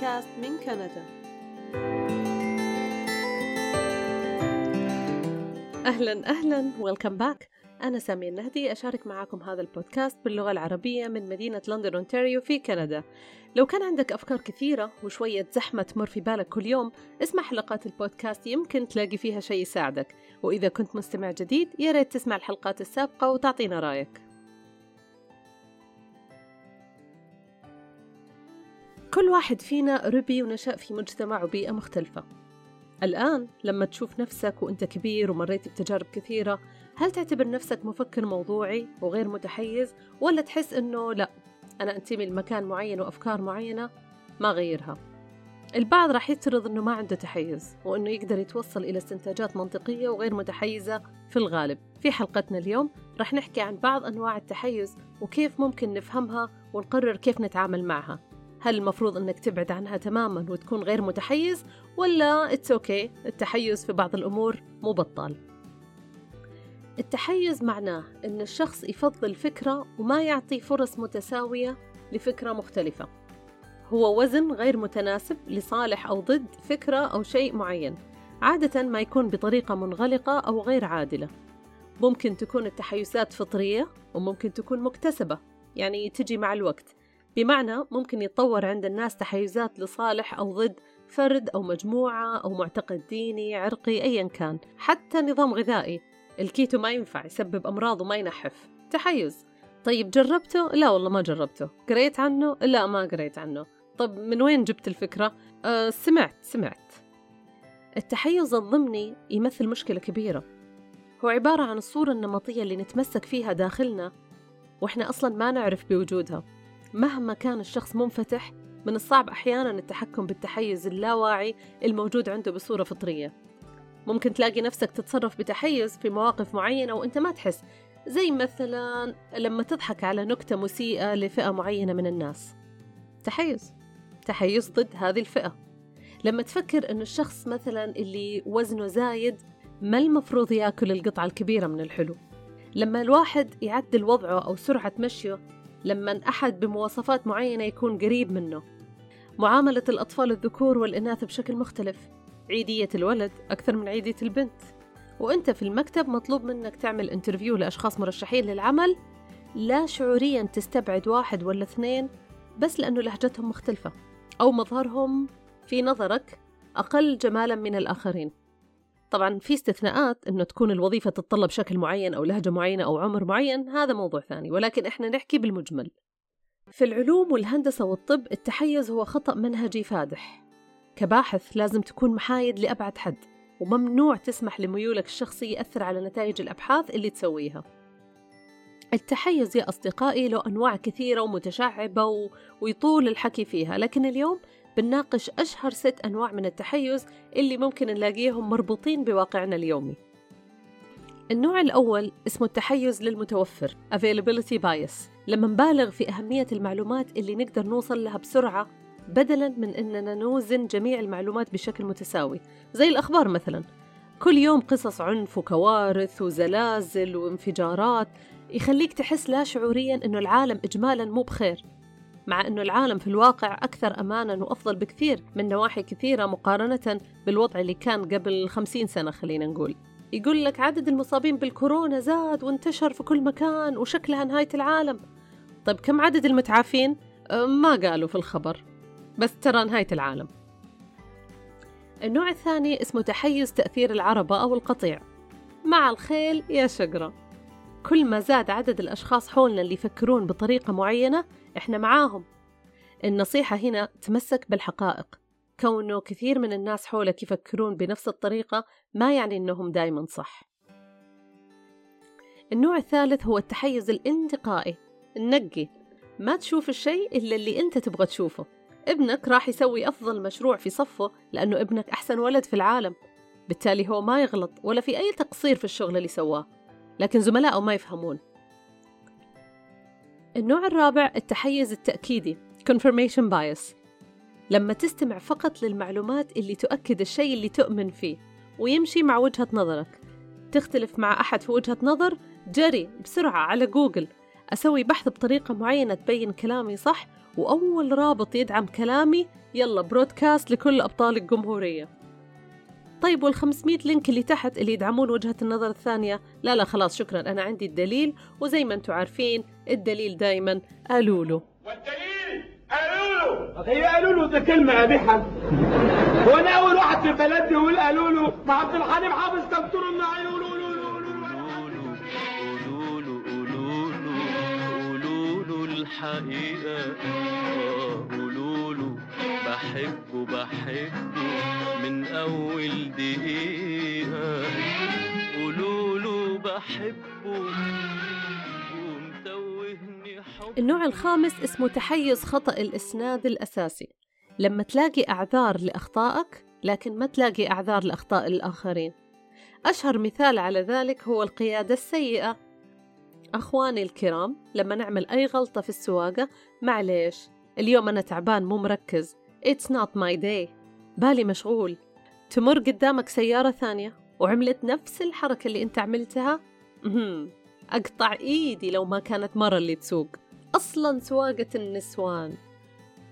بودكاست من كندا. أهلا أهلا. welcome back أنا سامية النهدي. أشارك معاكم هذا البودكاست باللغة العربية من مدينة لندن أونتاريو في كندا. لو كان عندك أفكار كثيرة وشوية زحمة تمر في بالك كل يوم اسمع حلقات البودكاست. يمكن تلاقي فيها شيء يساعدك. وإذا كنت مستمع جديد يا ريت تسمع الحلقات السابقة وتعطينا رأيك. كل واحد فينا ربي ونشأ في مجتمع وبيئة مختلفة. الآن لما تشوف نفسك وأنت كبير ومريت بتجارب كثيرة هل تعتبر نفسك مفكر موضوعي وغير متحيز ولا تحس أنه لا أنا أنتمي لمكان معين وأفكار معينة؟ ما غيرها. البعض راح يفترض أنه ما عنده تحيز وأنه يقدر يتوصل إلى استنتاجات منطقية وغير متحيزة في الغالب. في حلقتنا اليوم راح نحكي عن بعض أنواع التحيز وكيف ممكن نفهمها ونقرر كيف نتعامل معها. هل المفروض إنك تبعد عنها تماما وتكون غير متحيز ولا it's okay. التحيز في بعض الأمور مو بطال. التحيز معناه إن الشخص يفضل فكرة وما يعطي فرص متساوية لفكرة مختلفة. هو وزن غير متناسب لصالح أو ضد فكرة أو شيء معين عادة ما يكون بطريقة منغلقة أو غير عادلة. ممكن تكون التحيزات فطرية وممكن تكون مكتسبة يعني تجي مع الوقت. بمعنى ممكن يتطور عند الناس تحيزات لصالح أو ضد فرد أو مجموعة أو معتقد ديني عرقي أيا كان حتى نظام غذائي. الكيتو ما ينفع يسبب أمراض وما ينحف. تحيز. طيب جربته؟ لا والله ما جربته. قريت عنه؟ لا ما قريت عنه. طب من وين جبت الفكرة؟ أه سمعت سمعت. التحيز الضمني يمثل مشكلة كبيرة. هو عبارة عن الصورة النمطية اللي نتمسك فيها داخلنا وإحنا أصلا ما نعرف بوجودها. مهما كان الشخص منفتح من الصعب أحيانا التحكم بالتحيز اللاواعي الموجود عنده بصورة فطرية. ممكن تلاقي نفسك تتصرف بتحيز في مواقف معينة وأنت ما تحس زي مثلا لما تضحك على نكتة مسيئة لفئة معينة من الناس. تحيز تحيز ضد هذه الفئة. لما تفكر أن الشخص مثلا اللي وزنه زايد ما المفروض يأكل القطعة الكبيرة من الحلو. لما الواحد يعدل وضعه أو سرعة مشيه لما أحد بمواصفات معينة يكون قريب منه. معاملة الأطفال الذكور والإناث بشكل مختلف. عيدية الولد أكثر من عيدية البنت. وأنت في المكتب مطلوب منك تعمل انترفيو لأشخاص مرشحين للعمل. لا شعوريا تستبعد واحد ولا اثنين بس لأنه لهجتهم مختلفة. أو مظهرهم في نظرك أقل جمالا من الآخرين. طبعا في استثناءات إنه تكون الوظيفة تتطلب شكل معين أو لهجة معينة أو عمر معين هذا موضوع ثاني. ولكن إحنا نحكي بالمجمل. في العلوم والهندسة والطب التحيز هو خطأ منهجي فادح. كباحث لازم تكون محايد لأبعد حد وممنوع تسمح لميولك الشخصي يأثر على نتائج الأبحاث اللي تسويها. التحيز يا أصدقائي له أنواع كثيرة ومتشعبة و... ويطول الحكي فيها لكن اليوم بنناقش أشهر ست أنواع من التحيز اللي ممكن نلاقيهم مربوطين بواقعنا اليومي. النوع الأول اسمه التحيز للمتوفر Availability Bias لما نبالغ في أهمية المعلومات اللي نقدر نوصل لها بسرعة بدلا من أننا نوزن جميع المعلومات بشكل متساوي. زي الأخبار مثلا كل يوم قصص عنف وكوارث وزلازل وانفجارات يخليك تحس لا شعوريا أنه العالم إجمالا مو بخير. مع أنه العالم في الواقع أكثر أمانا وأفضل بكثير من نواحي كثيرة مقارنة بالوضع اللي كان قبل خمسين سنة خلينا نقول. يقول لك عدد المصابين بالكورونا زاد وانتشر في كل مكان وشكلها نهاية العالم. طيب كم عدد المتعافين؟ أه، ما قالوا في الخبر. بس ترى نهاية العالم. النوع الثاني اسمه تحيز تأثير العربة أو القطيع. مع الخيل يا شقرة. كل ما زاد عدد الأشخاص حولنا اللي يفكرون بطريقة معينة إحنا معاهم. النصيحة هنا تمسك بالحقائق. كونه كثير من الناس حولك يفكرون بنفس الطريقة ما يعني إنهم دايما صح. النوع الثالث هو التحيز الانتقائي. النقي. ما تشوف الشيء إلا اللي أنت تبغى تشوفه. ابنك راح يسوي أفضل مشروع في صفه لأنه ابنك أحسن ولد في العالم. بالتالي هو ما يغلط ولا في أي تقصير في الشغل اللي سواه. لكن زملائه ما يفهمون. النوع الرابع التحيز التأكيدي confirmation bias. لما تستمع فقط للمعلومات اللي تؤكد الشيء اللي تؤمن فيه ويمشي مع وجهة نظرك. تختلف مع أحد في وجهة نظر جري بسرعة على جوجل. أسوي بحث بطريقة معينة تبين كلامي صح وأول رابط يدعم كلامي يلا برودكاست لكل أبطال الجمهورية. طيب وال 500 link اللي تحت اللي يدعمون وجهة النظر الثانية لا لا خلاص شكرا أنا عندي الدليل وزي ما أنتم عارفين الدليل دايما قالوا له والدليل قالوا له هي قالوا له ده كلمة قبيحة هو أنا أول واحد في البلد دي يقول قالوا له ما عبد الحليم حافظ كان طول النهار يقول له الحقيقة آه بحبه بحبه من أول دقيقة. قولوله بحبه ومتوهني حب النوع الخامس اسمه تحيز خطأ الإسناد الأساسي. لما تلاقي أعذار لأخطائك لكن ما تلاقي أعذار لأخطاء الآخرين. أشهر مثال على ذلك هو القيادة السيئة. أخواني الكرام لما نعمل أي غلطة في السواقة معليش اليوم أنا تعبان مو مركز. It's not my day. بالي مشغول. تمر قدامك سيارة ثانية وعملت نفس الحركة اللي أنت عملتها؟ أقطع إيدي لو ما كانت مرة اللي تسوق. أصلا سواقة النسوان.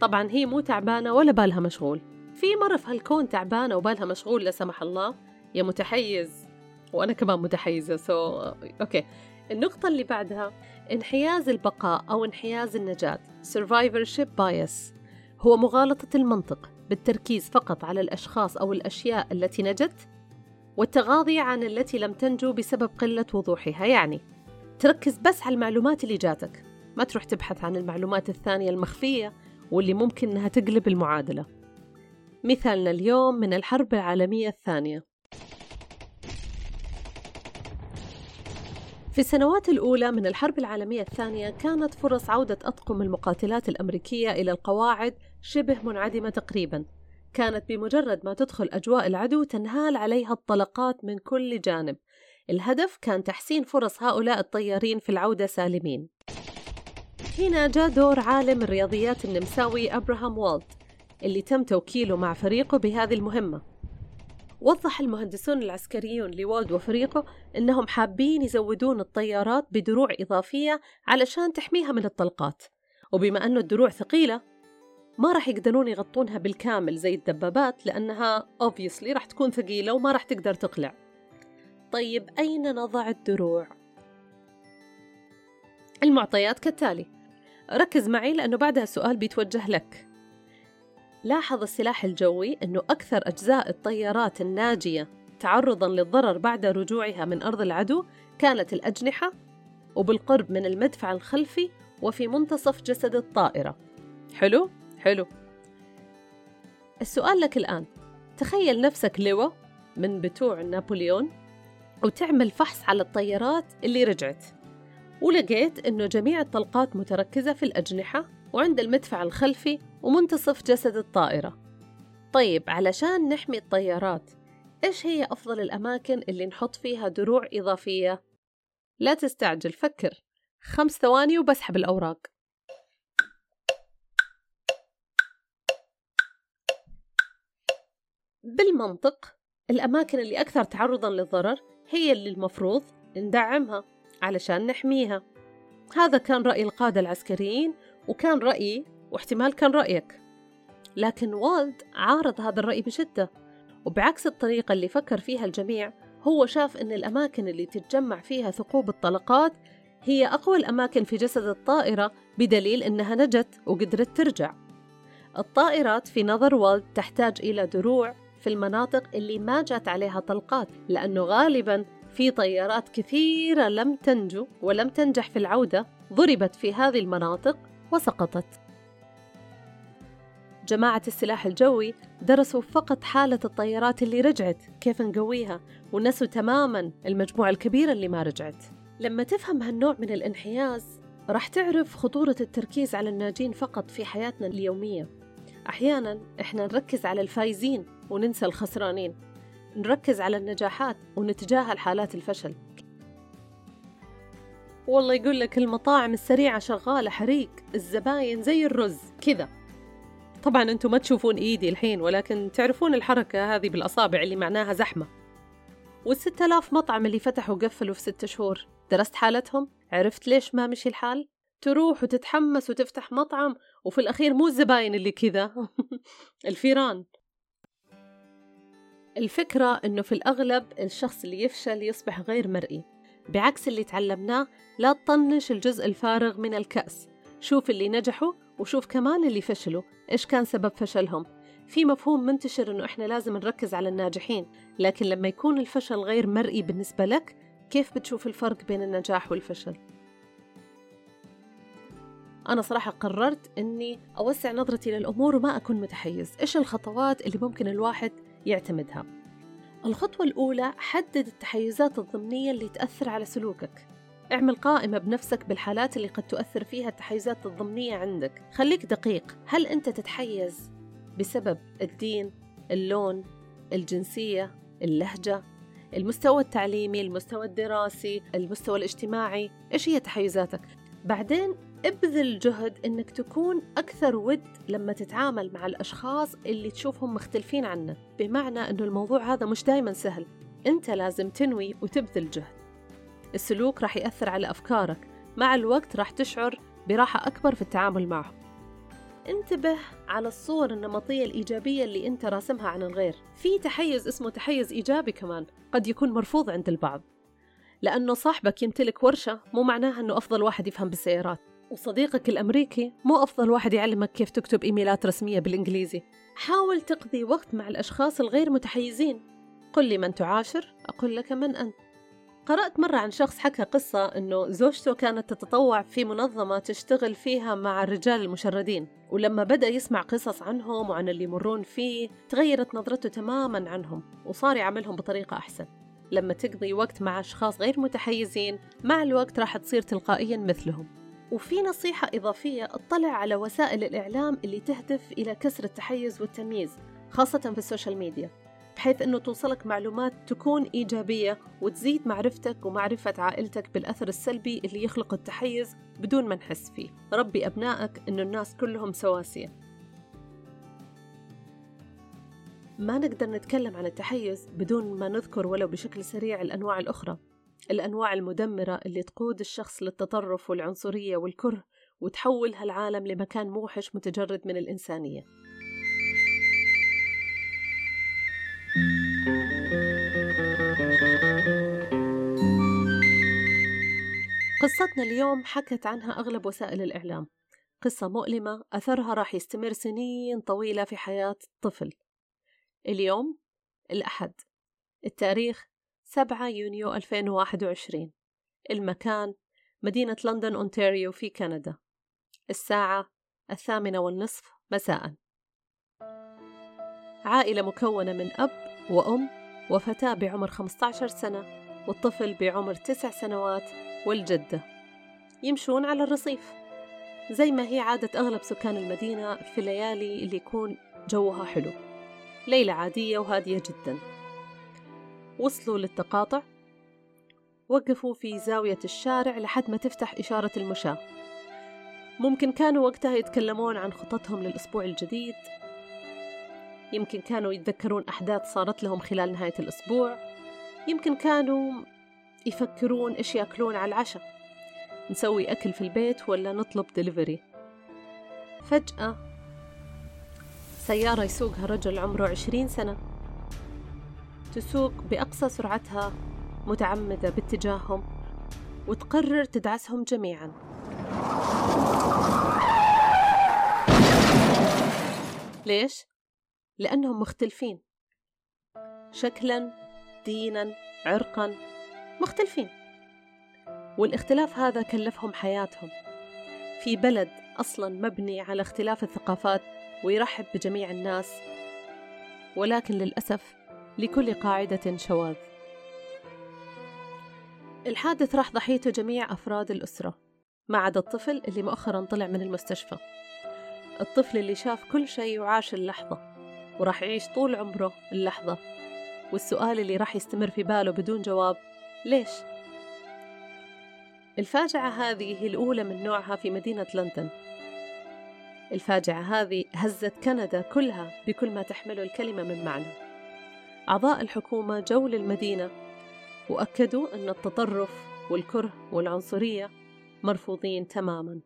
طبعا هي مو تعبانة ولا بالها مشغول. في مرة في هالكون تعبانة وبالها مشغول لا سمح الله. يا متحيز. وأنا كمان متحيزة so okay. النقطة اللي بعدها انحياز البقاء أو انحياز النجاة. Survivorship bias. هو مغالطة المنطق بالتركيز فقط على الأشخاص أو الأشياء التي نجت والتغاضي عن التي لم تنجو بسبب قلة وضوحها. يعني تركز بس على المعلومات اللي جاتك ما تروح تبحث عن المعلومات الثانية المخفية واللي ممكن أنها تقلب المعادلة. مثالنا اليوم من الحرب العالمية الثانية. في السنوات الأولى من الحرب العالمية الثانية كانت فرص عودة أطقم المقاتلات الأمريكية إلى القواعد شبه منعدمة تقريبا. كانت بمجرد ما تدخل أجواء العدو تنهال عليها الطلقات من كل جانب. الهدف كان تحسين فرص هؤلاء الطيارين في العودة سالمين. هنا جاء دور عالم الرياضيات النمساوي أبراهام والت اللي تم توكيله مع فريقه بهذه المهمة. وضح المهندسون العسكريون لوالد وفريقه أنهم حابين يزودون الطيارات بدروع إضافية علشان تحميها من الطلقات. وبما أنه الدروع ثقيلة ما راح يقدرون يغطونها بالكامل زي الدبابات لأنها obviously راح تكون ثقيلة وما راح تقدر تقلع طيب أين نضع الدروع؟ المعطيات كالتالي ركز معي لأنه بعدها سؤال بيتوجه لك لاحظ السلاح الجوي أنه أكثر أجزاء الطيارات الناجية تعرضا للضرر بعد رجوعها من أرض العدو كانت الأجنحة وبالقرب من المدفع الخلفي وفي منتصف جسد الطائرة حلو؟ حلو. السؤال لك الآن. تخيل نفسك لواء من بتوع نابليون وتعمل فحص على الطيارات اللي رجعت. ولقيت أنه جميع الطلقات متركزة في الأجنحة وعند المدفع الخلفي ومنتصف جسد الطائرة. طيب علشان نحمي الطيارات إيش هي أفضل الأماكن اللي نحط فيها دروع إضافية؟ لا تستعجل فكر. خمس ثواني وبسحب الأوراق. بالمنطق الأماكن اللي أكثر تعرضا للضرر هي اللي المفروض ندعمها علشان نحميها. هذا كان رأي القادة العسكريين وكان رأيي واحتمال كان رأيك. لكن والد عارض هذا الرأي بشدة وبعكس الطريقة اللي فكر فيها الجميع هو شاف أن الأماكن اللي تتجمع فيها ثقوب الطلقات هي أقوى الأماكن في جسد الطائرة بدليل أنها نجت وقدرت ترجع. الطائرات في نظر والد تحتاج إلى دروع في المناطق اللي ما جات عليها طلقات لأنه غالبا في طيارات كثيرة لم تنجو ولم تنجح في العودة ضربت في هذه المناطق وسقطت. جماعة السلاح الجوي درسوا فقط حالة الطيارات اللي رجعت كيف نقويها ونسوا تماما المجموعة الكبيرة اللي ما رجعت. لما تفهم هالنوع من الانحياز راح تعرف خطورة التركيز على الناجين فقط في حياتنا اليومية. أحيانا إحنا نركز على الفايزين وننسى الخسرانين. نركز على النجاحات ونتجاهل حالات الفشل. والله يقول لك المطاعم السريعة شغالة حريق الزباين زي الرز كذا. طبعا أنتم ما تشوفون إيدي الحين ولكن تعرفون الحركة هذه بالأصابع اللي معناها زحمة. والستة آلاف مطعم اللي فتحوا وقفلوا في ستة شهور درست حالتهم؟ عرفت ليش ما مشي الحال؟ تروح وتتحمس وتفتح مطعم وفي الأخير مو الزباين اللي كذا. الفيران. الفكرة إنه في الأغلب الشخص اللي يفشل يصبح غير مرئي. بعكس اللي تعلمناه لا تطنش الجزء الفارغ من الكأس. شوف اللي نجحوا وشوف كمان اللي فشلوا. إيش كان سبب فشلهم؟ في مفهوم منتشر إنه إحنا لازم نركز على الناجحين لكن لما يكون الفشل غير مرئي بالنسبة لك كيف بتشوف الفرق بين النجاح والفشل؟ أنا صراحة قررت إني أوسع نظرتي للأمور وما أكون متحيز. إيش الخطوات اللي ممكن الواحد يعتمدها. الخطوة الأولى حدد التحيزات الضمنية اللي تأثر على سلوكك. اعمل قائمة بنفسك بالحالات اللي قد تؤثر فيها التحيزات الضمنية عندك. خليك دقيق. هل أنت تتحيز بسبب الدين اللون الجنسية اللهجة المستوى التعليمي المستوى الدراسي المستوى الاجتماعي؟ إيش هي تحيزاتك؟ بعدين ابذل جهد إنك تكون أكثر ود لما تتعامل مع الأشخاص اللي تشوفهم مختلفين عنك. بمعنى إنه الموضوع هذا مش دائما سهل. أنت لازم تنوي وتبذل جهد. السلوك راح يأثر على أفكارك. مع الوقت راح تشعر براحة أكبر في التعامل معهم. انتبه على الصور النمطية الإيجابية اللي أنت راسمها عن الغير. في تحيز اسمه تحيز إيجابي كمان. قد يكون مرفوض عند البعض. لأنه صاحبك يمتلك ورشة مو معناها أنه أفضل واحد يفهم بالسيارات. وصديقك الأمريكي مو أفضل واحد يعلمك كيف تكتب إيميلات رسمية بالإنجليزي. حاول تقضي وقت مع الأشخاص الغير متحيزين. قل لي من تعاشر أقول لك من أنت. قرأت مرة عن شخص حكى قصة أنه زوجته كانت تتطوع في منظمة تشتغل فيها مع الرجال المشردين ولما بدأ يسمع قصص عنهم وعن اللي يمرون فيه تغيرت نظرته تماما عنهم وصار يعاملهم بطريقة أحسن. لما تقضي وقت مع أشخاص غير متحيزين مع الوقت راح تصير تلقائيا مثلهم. وفي نصيحة إضافية اطلع على وسائل الإعلام اللي تهدف إلى كسر التحيز والتمييز خاصة في ال social media بحيث أنه توصلك معلومات تكون إيجابية وتزيد معرفتك ومعرفة عائلتك بالأثر السلبي اللي يخلق التحيز بدون ما نحس فيه. ربي أبنائك أنه الناس كلهم سواسية. ما نقدر نتكلم عن التحيز بدون ما نذكر ولو بشكل سريع الأنواع الأخرى. الأنواع المدمرة اللي تقود الشخص للتطرف والعنصرية والكره وتحول هالعالم لمكان موحش متجرد من الإنسانية. قصتنا اليوم حكت عنها أغلب وسائل الإعلام. قصة مؤلمة أثرها راح يستمر سنين طويلة في حياة طفل. اليوم الأحد. التاريخ 7 يونيو 2021 المكان مدينة لندن أونتاريو في كندا. الساعة الثامنة والنصف مساء. عائلة مكونة من أب وأم وفتاة بعمر 15 سنة والطفل بعمر 9 سنوات والجدة. يمشون على الرصيف. زي ما هي عادة أغلب سكان المدينة في الليالي اللي يكون جوها حلو. ليلة عادية وهادية جداً. وصلوا للتقاطع. وقفوا في زاوية الشارع لحد ما تفتح إشارة المشاة. ممكن كانوا وقتها يتكلمون عن خططهم للأسبوع الجديد. يمكن كانوا يتذكرون أحداث صارت لهم خلال نهاية الأسبوع. يمكن كانوا يفكرون إيش يأكلون على العشاء. نسوي أكل في البيت ولا نطلب دليفري فجأة سيارة يسوقها رجل عمره عشرين سنة. تسوق بأقصى سرعتها متعمدة باتجاههم وتقرر تدعسهم جميعا. ليش؟ لأنهم مختلفين. شكلا دينا عرقا مختلفين. والاختلاف هذا كلفهم حياتهم. في بلد أصلا مبني على اختلاف الثقافات ويرحب بجميع الناس ولكن للأسف لكل قاعدة شواذ. الحادث راح ضحيته جميع أفراد الأسرة ما عدا الطفل اللي مؤخرا طلع من المستشفى. الطفل اللي شاف كل شيء وعاش اللحظة وراح يعيش طول عمره اللحظة. والسؤال اللي راح يستمر في باله بدون جواب ليش؟ الفاجعة هذه هي الأولى من نوعها في مدينة لندن. الفاجعة هذه هزت كندا كلها بكل ما تحمله الكلمة من معنى. أعضاء الحكومة جو للمدينة وأكدوا أن التطرف والكره والعنصرية مرفوضين تماما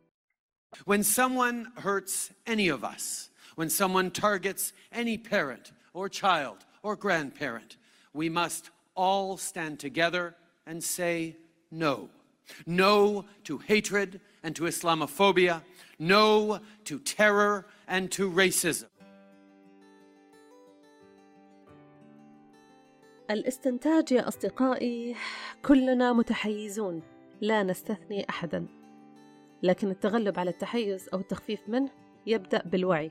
When someone hurts any of us, when someone targets any parent or child or grandparent, we must all stand together and say no. No to hatred and to Islamophobia. No to terror and to racism. الاستنتاج يا أصدقائي كلنا متحيزون. لا نستثني أحدا. لكن التغلب على التحيز أو التخفيف منه يبدأ بالوعي.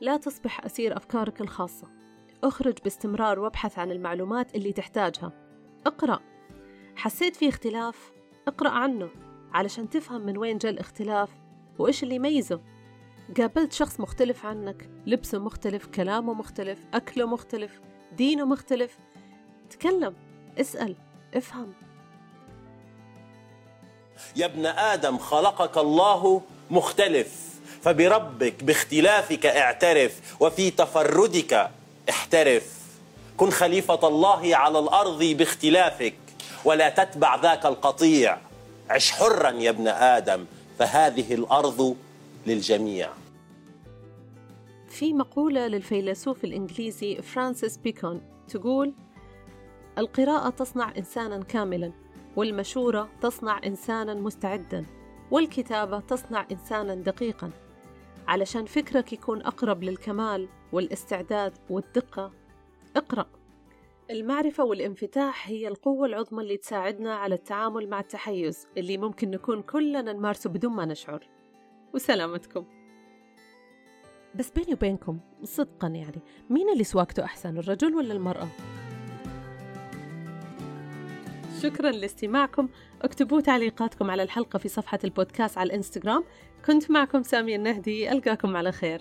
لا تصبح أسير أفكارك الخاصة. أخرج باستمرار وابحث عن المعلومات اللي تحتاجها. اقرأ. حسيت في اختلاف؟ اقرأ عنه علشان تفهم من وين جاء الاختلاف وإيش اللي يميزه. قابلت شخص مختلف عنك. لبسه مختلف كلامه مختلف أكله مختلف دينه مختلف. تكلم اسأل. افهم. يا ابن آدم خلقك الله مختلف. فبربك باختلافك اعترف. وفي تفردك احترف. كن خليفة الله على الأرض باختلافك ولا تتبع ذاك القطيع. عش حرا يا ابن آدم فهذه الأرض للجميع. في مقولة للفيلسوف الإنجليزي فرانسيس بيكون تقول القراءة تصنع إنسانا كاملا والمشورة تصنع إنسانا مستعدا والكتابة تصنع إنسانا دقيقا. علشان فكرك يكون أقرب للكمال والاستعداد والدقة اقرأ. المعرفة والانفتاح هي القوة العظمى اللي تساعدنا على التعامل مع التحيز اللي ممكن نكون كلنا نمارسه بدون ما نشعر. وسلامتكم. بس بيني وبينكم صدقا يعني مين اللي سواقته أحسن الرجل ولا المرأة؟ شكرا لاستماعكم. اكتبوا تعليقاتكم على الحلقة في صفحة البودكاست على الإنستغرام. كنت معكم سامية النهدي ألقاكم على خير.